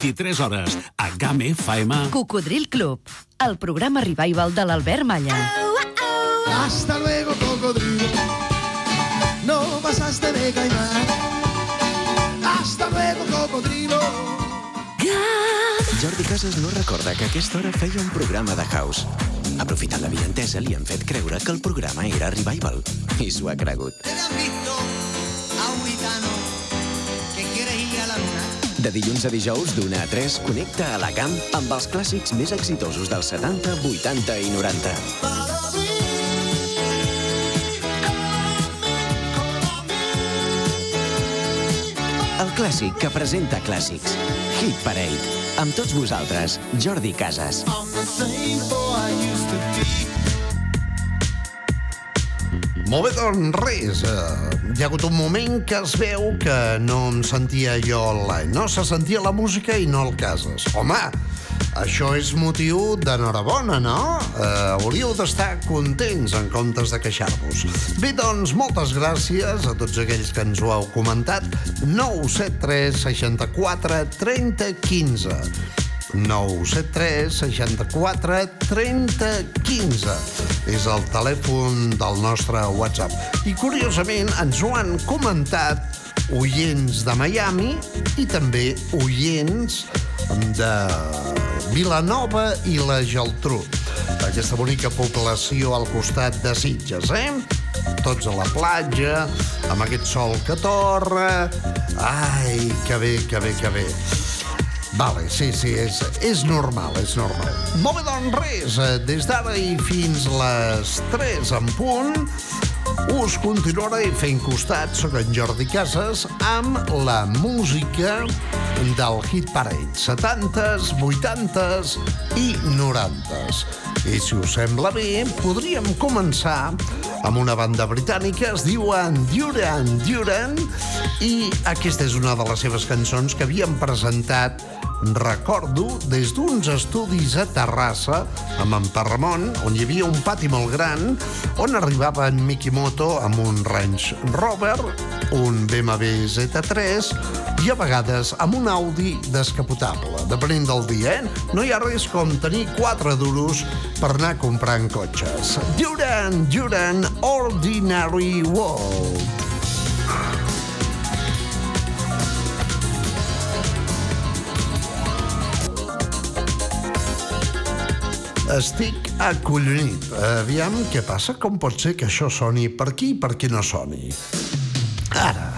23 hores a GAM FM. Cocodril Club, el programa revival de l'Albert Malla. Hasta luego, cocodrilo. No pasaste de caimán. Hasta luego, cocodrilo. Jordi Casas no recorda que a aquesta hora feia un programa de house. Aprofitant la vientesa, li han fet creure que el programa era Revival. I s'ho ha cregut. ¿Ustedes De dilluns a dijous, d'una a 3, connecta a la camp amb els clàssics més exitosos dels 70, 80 i 90. El clàssic que presenta clàssics. Hit Parade. Amb tots vosaltres, Jordi Casas. Molt bé, doncs res. Hi ha hagut un moment que es veu que no em sentia jo online. No se sentia la música i no el cases. Home, això és motiu d'enhorabona, no? Eh, hauríeu d'estar contents en comptes de queixar-vos. Bé, doncs, moltes gràcies a tots aquells que ens ho heu comentat. 973 64 30 15. 973 64 30 15 és el telèfon del nostre WhatsApp. I curiosament ens ho han comentat oients de Miami i també oients de Vilanova i la Geltrú. Aquesta bonica població al costat de Sitges, eh? Tots a la platja, amb aquest sol que torra... Ai, que bé, que bé, que bé. Vale, sí, sí, és, és normal, és normal. Molt bé, doncs res, eh, des d'ara i fins les 3 en punt, us continuaré fent costat, sóc en Jordi Casas, amb la música del Hit Parade, 70s, 80s i 90s. I si us sembla bé, podríem començar amb una banda britànica, es diuen Duran Duran, i aquesta és una de les seves cançons que havien presentat recordo des d'uns estudis a Terrassa, amb en Parramon, on hi havia un pati molt gran, on arribava en Mikimoto amb un Range Rover, un BMW Z3 i a vegades amb un Audi descapotable. Depenent del dia, eh? No hi ha res com tenir quatre duros per anar comprant cotxes. Duran, Duran, Ordinary World. Estic acollonit. Aviam què passa, com pot ser que això soni per aquí i per què no soni. Ara.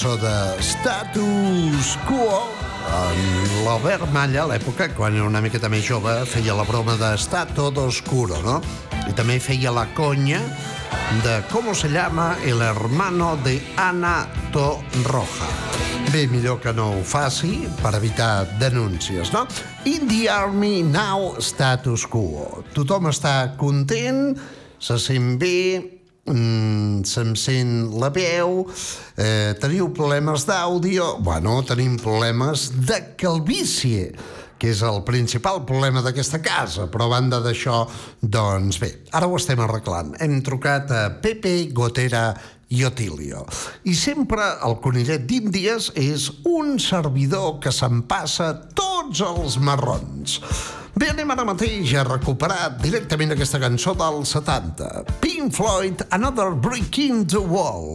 Cançó de Status Quo. En L'Albert Malla, a l'època, quan era una miqueta més jove, feia la broma de Está todo oscuro, no? I també feia la conya de ¿Cómo se llama el hermano de Ana Torroja? Bé, millor que no ho faci per evitar denúncies, no? In the Army Now Status Quo. Tothom està content, se sent bé, mm, sent la veu, eh, teniu problemes d'àudio, bueno, tenim problemes de calvície, que és el principal problema d'aquesta casa, però a banda d'això, doncs bé, ara ho estem arreglant. Hem trucat a Pepe Gotera i Otilio. I sempre el conillet d'Índies és un servidor que se'n passa tots els marrons. Bé, anem ara mateix a recuperar directament aquesta cançó del 70. Pink Floyd, Another Brick in the Wall.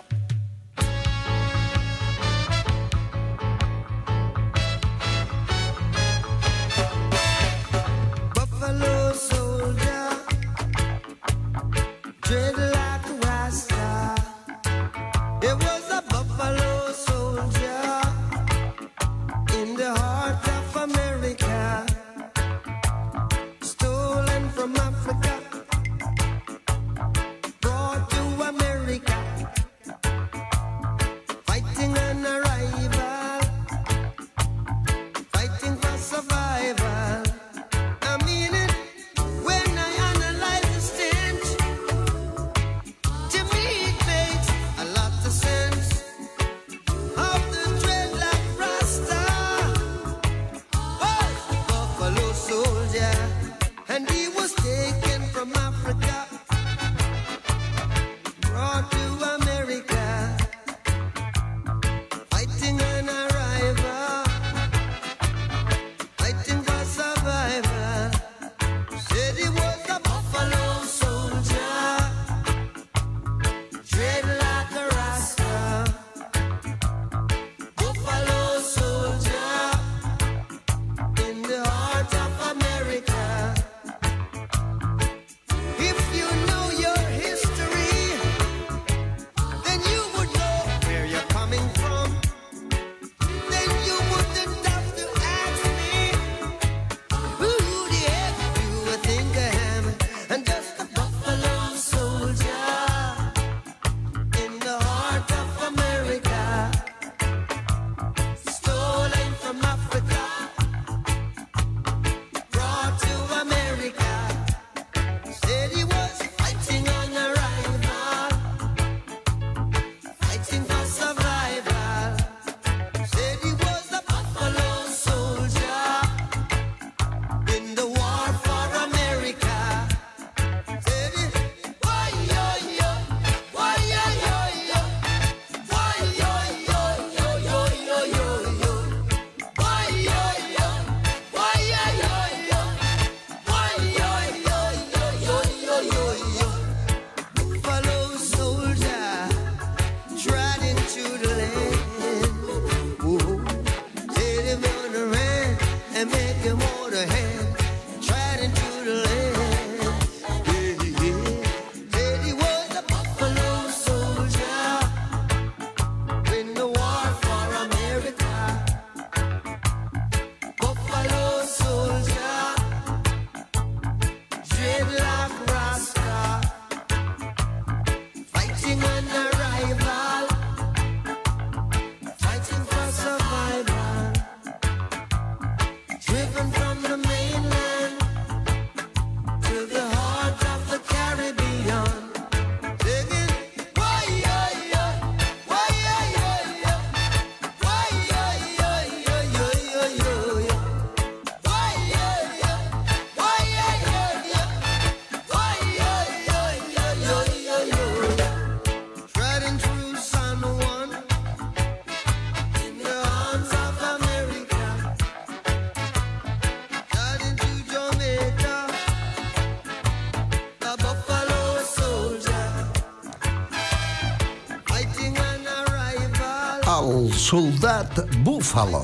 Soldat Buffalo.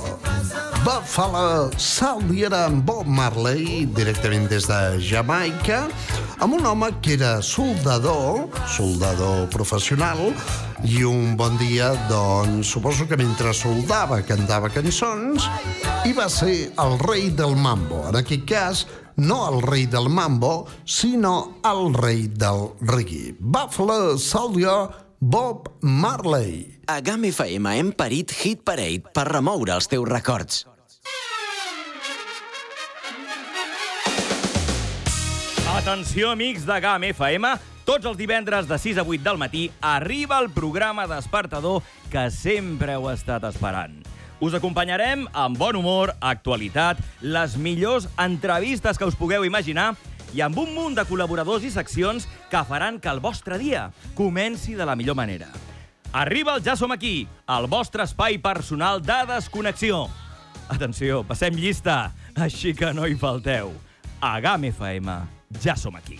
Buffalo Soldier amb Bob Marley, directament des de Jamaica, amb un home que era soldador, soldador professional, i un bon dia, doncs, suposo que mentre soldava cantava cançons i va ser el rei del mambo. En aquest cas, no el rei del mambo, sinó el rei del reggae. Buffalo Soldier Bob Marley. A GAM FM hem parit Hit Parade per remoure els teus records. Atenció, amics de GAM FM. Tots els divendres de 6 a 8 del matí arriba el programa despertador que sempre heu estat esperant. Us acompanyarem amb bon humor, actualitat, les millors entrevistes que us pugueu imaginar i amb un munt de col·laboradors i seccions que faran que el vostre dia comenci de la millor manera. Arriba el Ja som aquí, el vostre espai personal de desconnexió. Atenció, passem llista, així que no hi falteu. A GAM FM, ja som aquí.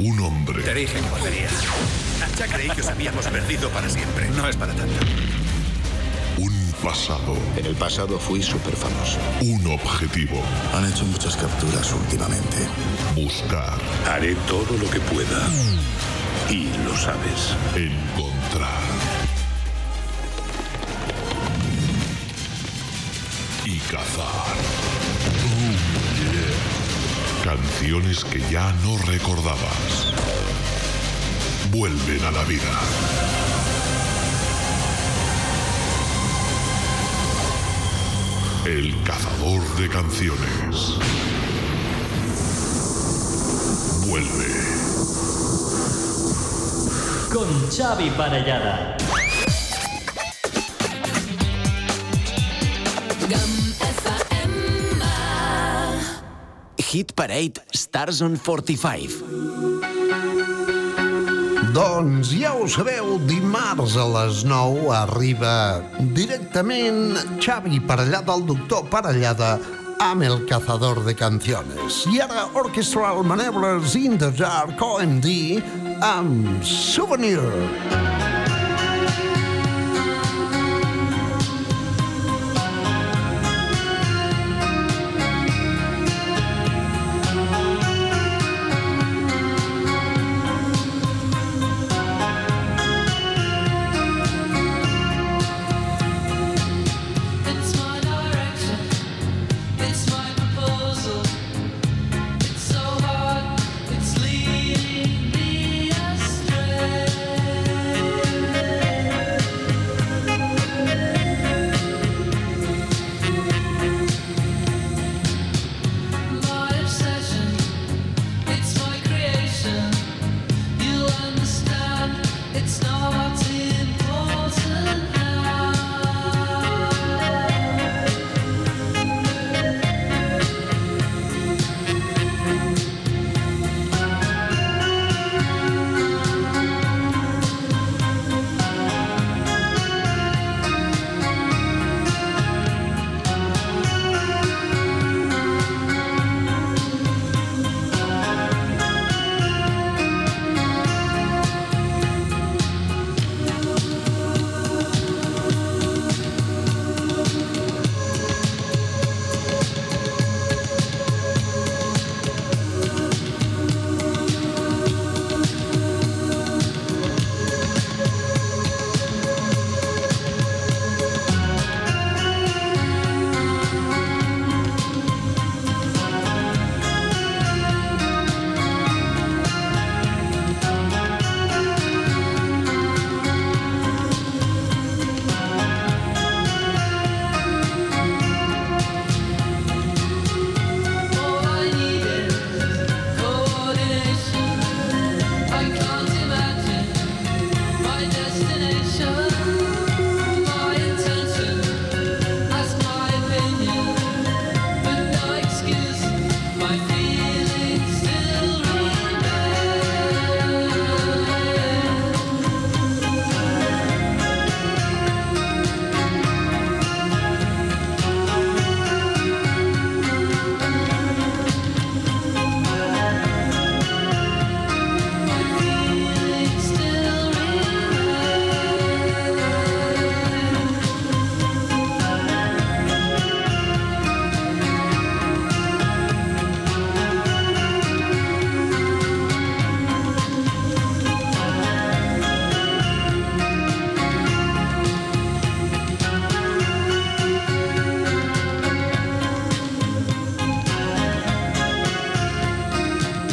Un hombre. Te dije que volvería. Ya creí que os habíamos perdido para siempre. No es para tanto. Un pasado. En el pasado fui súper famoso. Un objetivo. Han hecho muchas capturas últimamente. Buscar. Haré todo lo que pueda. Y lo sabes. Encontrar. Y cazar. Canciones que ya no recordabas. Vuelven a la vida. El cazador de canciones. Vuelve. Con Xavi Parellada. Hit Parade Stars on 45. Doncs ja ho sabeu, dimarts a les 9 arriba directament Xavi Parellada, el doctor Parellada, amb el cazador de canciones. I ara Orchestral Maneuvers in the Dark, OMD, amb Souvenir. It's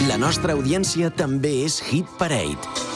La nostra audiència també és Hit Parade.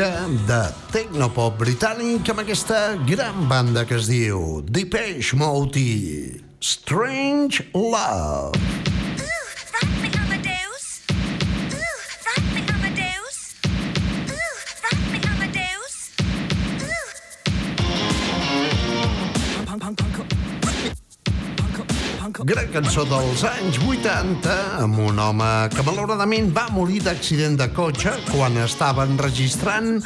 mica de tecnopop britànic amb aquesta gran banda que es diu Depeche Mode i Strange Love. gran cançó dels anys 80 amb un home que malauradament va morir d'accident de cotxe quan estava enregistrant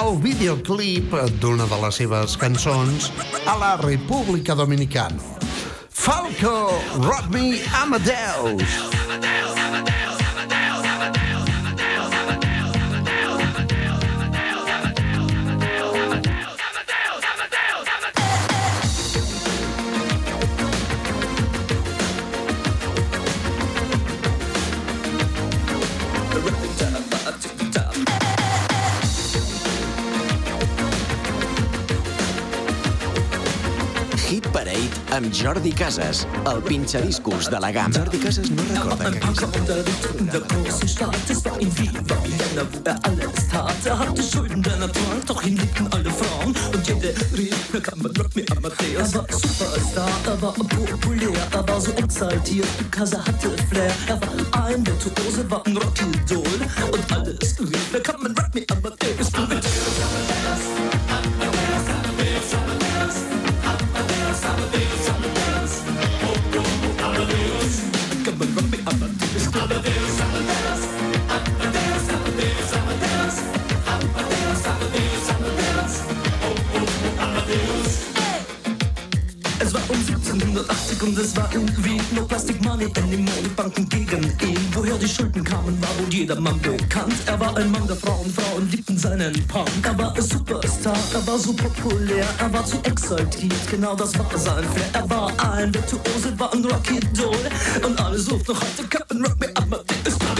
el videoclip d'una de les seves cançons a la República Dominicana. Falco, Rock Me Amadeus. Amadeus. Amb Jordi Casas, el pinxadiscos de la gamma. Jordi Casas no recorda que hagués in der großen Stadt. Es war wie war Vienna, wo er alles tat. Er hatte Schulden, denn er trank, doch ihn liebten alle Frauen. Und jede rief, na kann man Rock me Amadeus. Er war Superstar, er war populär, er war so exaltiert, er hatte Flair. Er war ein Virtuose, war ein Rockidol. Und alles rief, na kann man Rock me Amadeus. Es 1780 und es war in Wien No Plastic Money anymore, die Banken gegen ihn. Woher die Schulden kamen, war wohl jedermann bekannt. Er war ein Mann der Frauen, Frauen liebten seinen Punk. Er war ein Superstar, er war so populär Er war zu exaltiert, genau das war sein Flair. Er war ein Virtuose, war ein Rocky-Doll Und alle suchten noch heute. Captain Rock Me Amadeus Wun-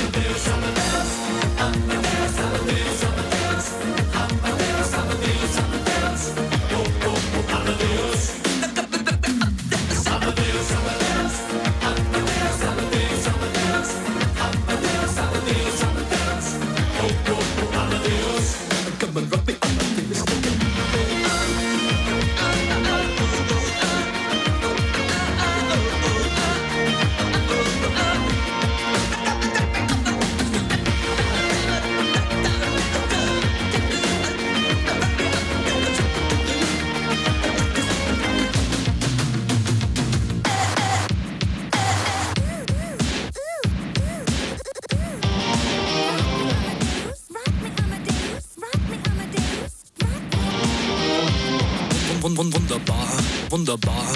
Wunderbar,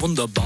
wunderbar,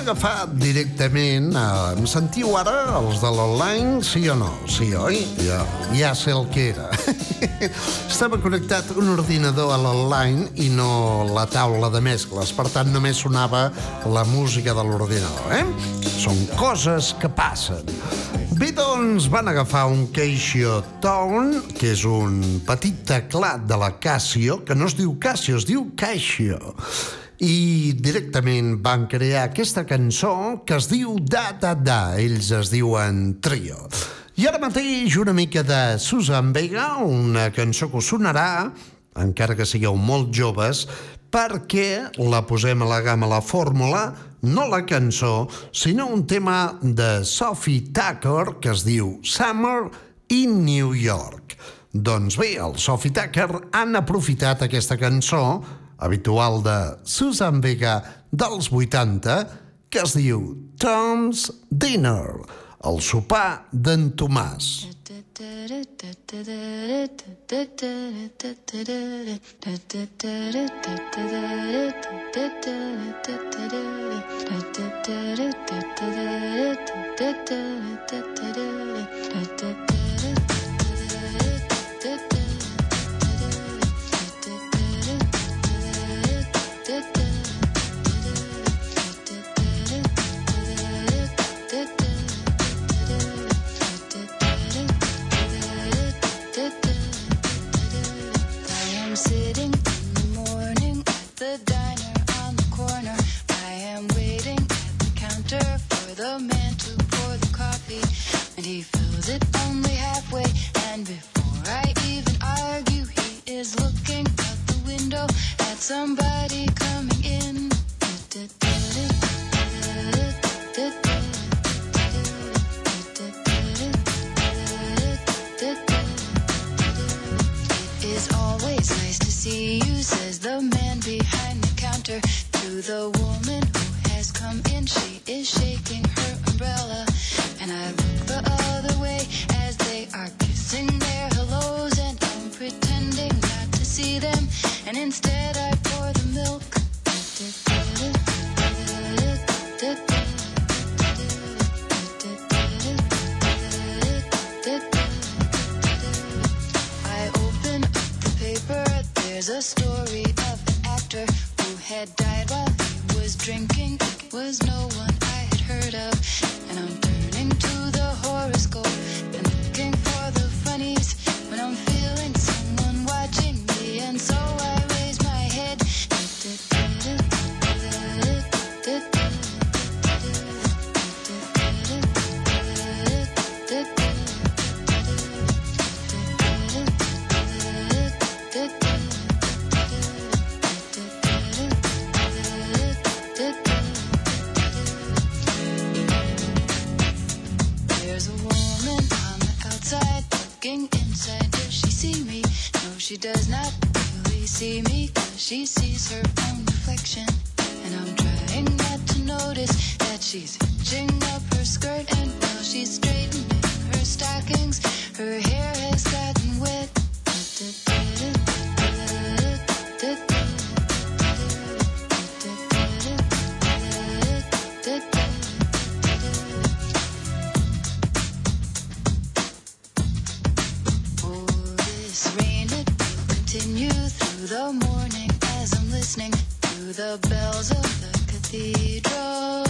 Agafar directament... Eh, em sentiu ara, els de l'online, sí o no? Sí, oi? Ja, ja sé el que era. Estava connectat un ordinador a l'online i no la taula de mescles, per tant només sonava la música de l'ordinador, eh? Són coses que passen. Bé, doncs van agafar un Casio Tone, que és un petit teclat de la Casio, que no es diu Casio, es diu Casio i directament van crear aquesta cançó que es diu Da Da Da, ells es diuen Trio. I ara mateix una mica de Susan Vega, una cançó que us sonarà, encara que sigueu molt joves, perquè la posem a la gamma la fórmula, no la cançó, sinó un tema de Sophie Tucker que es diu Summer in New York. Doncs bé, el Sophie Tucker han aprofitat aquesta cançó habitual de Susan Vega dels 80 que es diu Tom's Dinner, el sopar d'en Tomàs. Somebody coming in. It is always nice to see you, says the man behind the counter to the woman listening to the bells of the cathedral.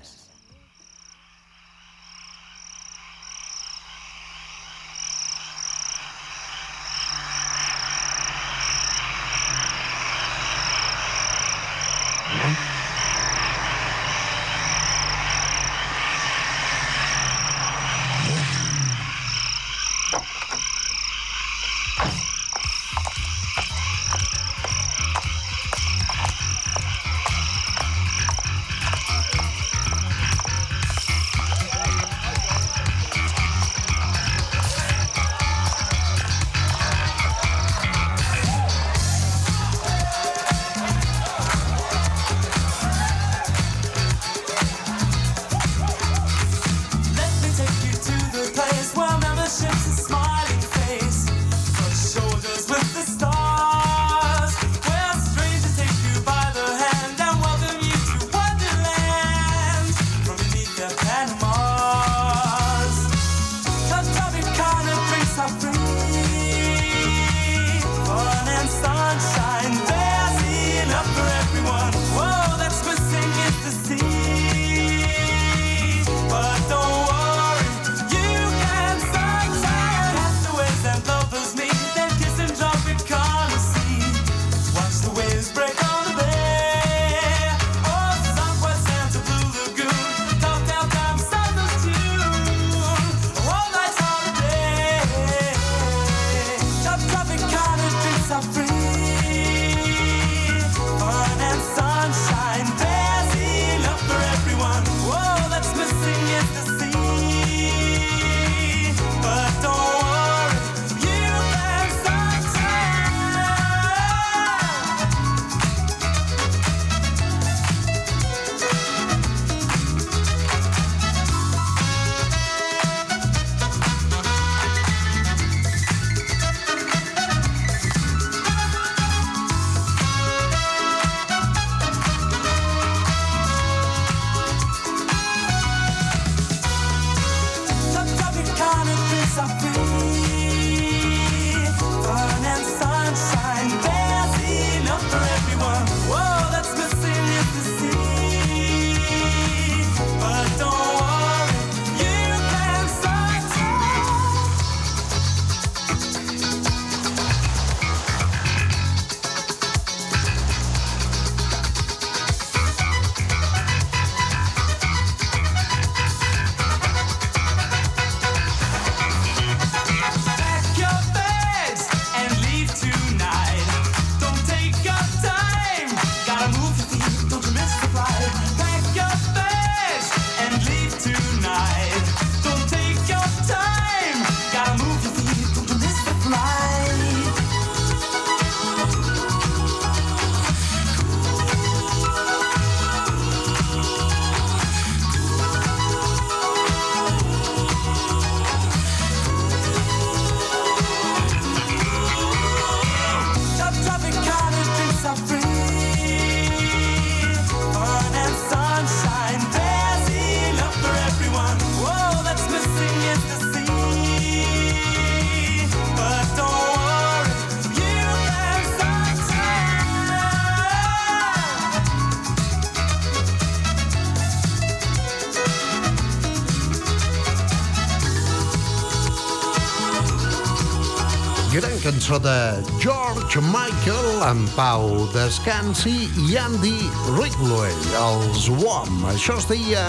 de George Michael, en Pau Descansi i Andy Ridley, els WOM. Això es deia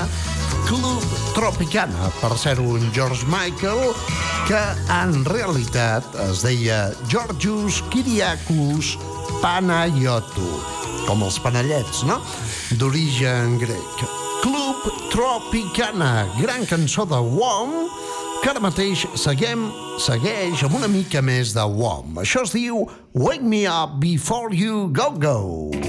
Club Tropicana, per ser un George Michael que en realitat es deia Georgius Kiriakus Panayotu, com els panellets, no? D'origen grec. Club Tropicana, gran cançó de WOM, que ara mateix seguem, segueix amb una mica més de WOM. Això es diu Wake Me Up Before You Go Go.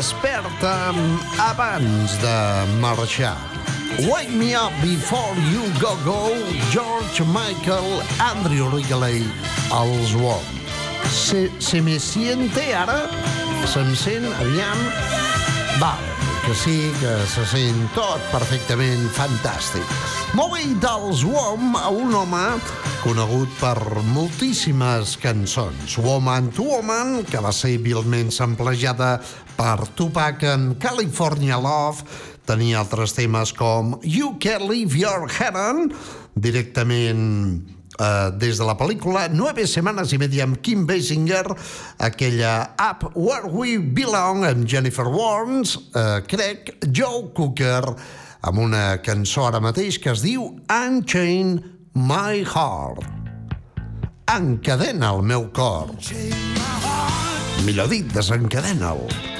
desperta'm mm, abans de marxar. Wake Me Up Before You Go Go, George Michael, Andrew Rigley, els Wong. Se, se me siente ara? Se'm sent aviam? Va, que sí, que se sent tot perfectament fantàstic. Movei dels WOM a un home conegut per moltíssimes cançons. Woman to Woman, que va ser vilment samplejada per Tupac en California Love, tenia altres temes com You Can't Leave Your Head On, directament eh, des de la pel·lícula 9 setmanes i media amb Kim Basinger, aquella Up Where We Belong amb Jennifer Warnes, eh, crec, Joe Cooker, amb una cançó ara mateix que es diu Unchain My Heart. Encadena el meu cor. Millor dit, desencadena'l. Desencadena'l.